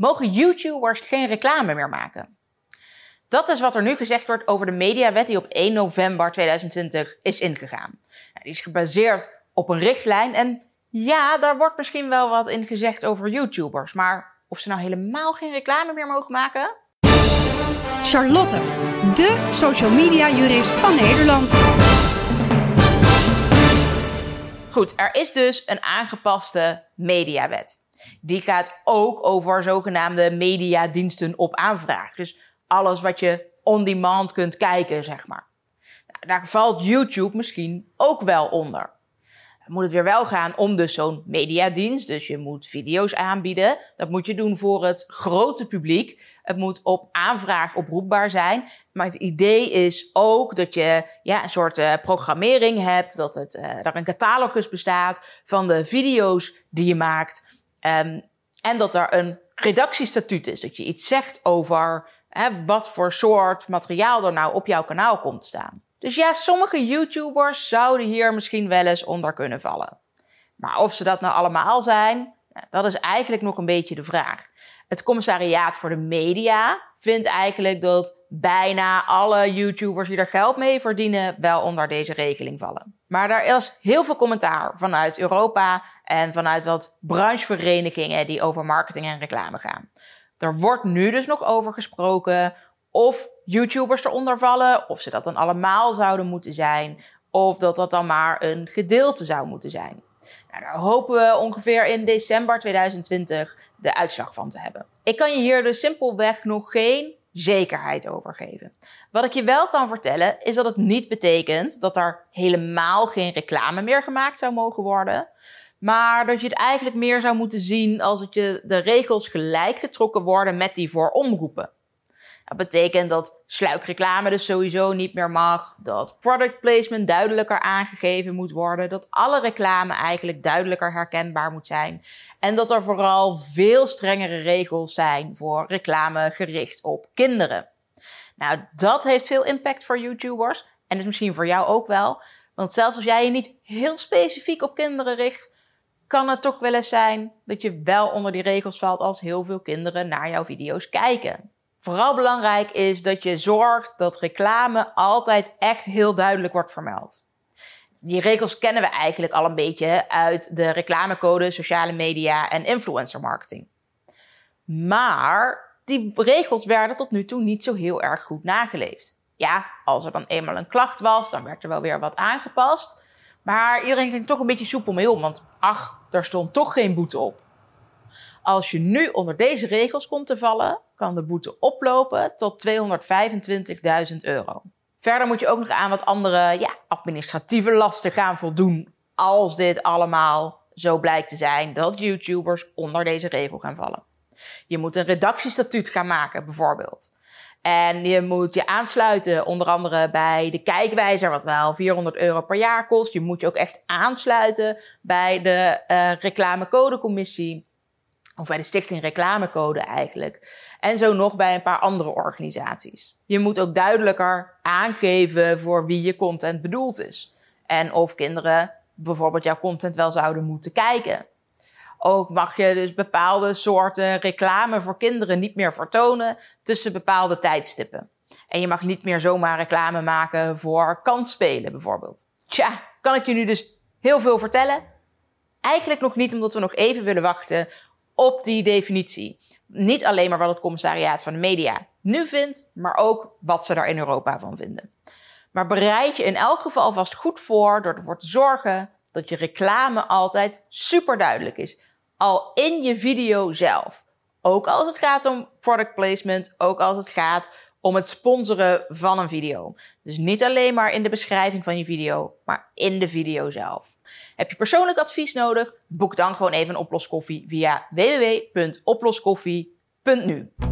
mogen YouTubers geen reclame meer maken. Dat is wat er nu gezegd wordt over de mediawet die op 1 november 2020 is ingegaan. Die is gebaseerd op een richtlijn en ja, daar wordt misschien wel wat in gezegd over YouTubers, maar of ze nou helemaal geen reclame meer mogen maken? Charlotte, de social media jurist van Nederland. Goed, er is dus een aangepaste mediawet. Die gaat ook over zogenaamde mediadiensten op aanvraag. Dus alles wat je on demand kunt kijken, zeg maar. Nou, daar valt YouTube misschien ook wel onder. Dan moet het weer wel gaan om dus zo'n mediadienst. Dus je moet video's aanbieden. Dat moet je doen voor het grote publiek. Het moet op aanvraag oproepbaar zijn. Maar het idee is ook dat je ja, een soort uh, programmering hebt. Dat het, uh, er een catalogus bestaat van de video's die je maakt. Um, en dat er een redactiestatuut is. Dat je iets zegt over hè, wat voor soort materiaal er nou op jouw kanaal komt te staan. Dus ja, sommige YouTubers zouden hier misschien wel eens onder kunnen vallen. Maar of ze dat nou allemaal zijn, dat is eigenlijk nog een beetje de vraag. Het commissariaat voor de media vindt eigenlijk dat bijna alle YouTubers die er geld mee verdienen wel onder deze regeling vallen. Maar er is heel veel commentaar vanuit Europa en vanuit wat brancheverenigingen die over marketing en reclame gaan. Er wordt nu dus nog over gesproken of YouTubers eronder vallen, of ze dat dan allemaal zouden moeten zijn, of dat dat dan maar een gedeelte zou moeten zijn. Nou, daar hopen we ongeveer in december 2020 de uitslag van te hebben. Ik kan je hier dus simpelweg nog geen zekerheid over geven. Wat ik je wel kan vertellen is dat het niet betekent dat er helemaal geen reclame meer gemaakt zou mogen worden. Maar dat je het eigenlijk meer zou moeten zien als dat je de regels gelijk getrokken worden met die voor omroepen. Dat betekent dat sluikreclame dus sowieso niet meer mag. Dat product placement duidelijker aangegeven moet worden. Dat alle reclame eigenlijk duidelijker herkenbaar moet zijn. En dat er vooral veel strengere regels zijn voor reclame gericht op kinderen. Nou, dat heeft veel impact voor YouTubers. En dus misschien voor jou ook wel. Want zelfs als jij je niet heel specifiek op kinderen richt, kan het toch wel eens zijn dat je wel onder die regels valt als heel veel kinderen naar jouw video's kijken. Vooral belangrijk is dat je zorgt dat reclame altijd echt heel duidelijk wordt vermeld. Die regels kennen we eigenlijk al een beetje uit de reclamecode, sociale media en influencer marketing. Maar die regels werden tot nu toe niet zo heel erg goed nageleefd. Ja, als er dan eenmaal een klacht was, dan werd er wel weer wat aangepast. Maar iedereen ging toch een beetje soepel mee om, want ach, daar stond toch geen boete op. Als je nu onder deze regels komt te vallen, kan de boete oplopen tot 225.000 euro. Verder moet je ook nog aan wat andere ja, administratieve lasten gaan voldoen als dit allemaal zo blijkt te zijn dat YouTubers onder deze regel gaan vallen. Je moet een redactiestatuut gaan maken, bijvoorbeeld. En je moet je aansluiten, onder andere bij de kijkwijzer, wat wel 400 euro per jaar kost. Je moet je ook echt aansluiten bij de uh, reclamecodecommissie. Of bij de Stichting Reclamecode eigenlijk. En zo nog bij een paar andere organisaties. Je moet ook duidelijker aangeven voor wie je content bedoeld is. En of kinderen bijvoorbeeld jouw content wel zouden moeten kijken. Ook mag je dus bepaalde soorten reclame voor kinderen niet meer vertonen tussen bepaalde tijdstippen. En je mag niet meer zomaar reclame maken voor kansspelen bijvoorbeeld. Tja, kan ik je nu dus heel veel vertellen? Eigenlijk nog niet, omdat we nog even willen wachten op die definitie. Niet alleen maar wat het commissariaat van de media nu vindt, maar ook wat ze daar in Europa van vinden. Maar bereid je in elk geval vast goed voor door ervoor te zorgen dat je reclame altijd super duidelijk is. Al in je video zelf. Ook als het gaat om product placement, ook als het gaat om het sponsoren van een video. Dus niet alleen maar in de beschrijving van je video, maar in de video zelf. Heb je persoonlijk advies nodig? Boek dan gewoon even een oploskoffie via www.oploskoffie.nu.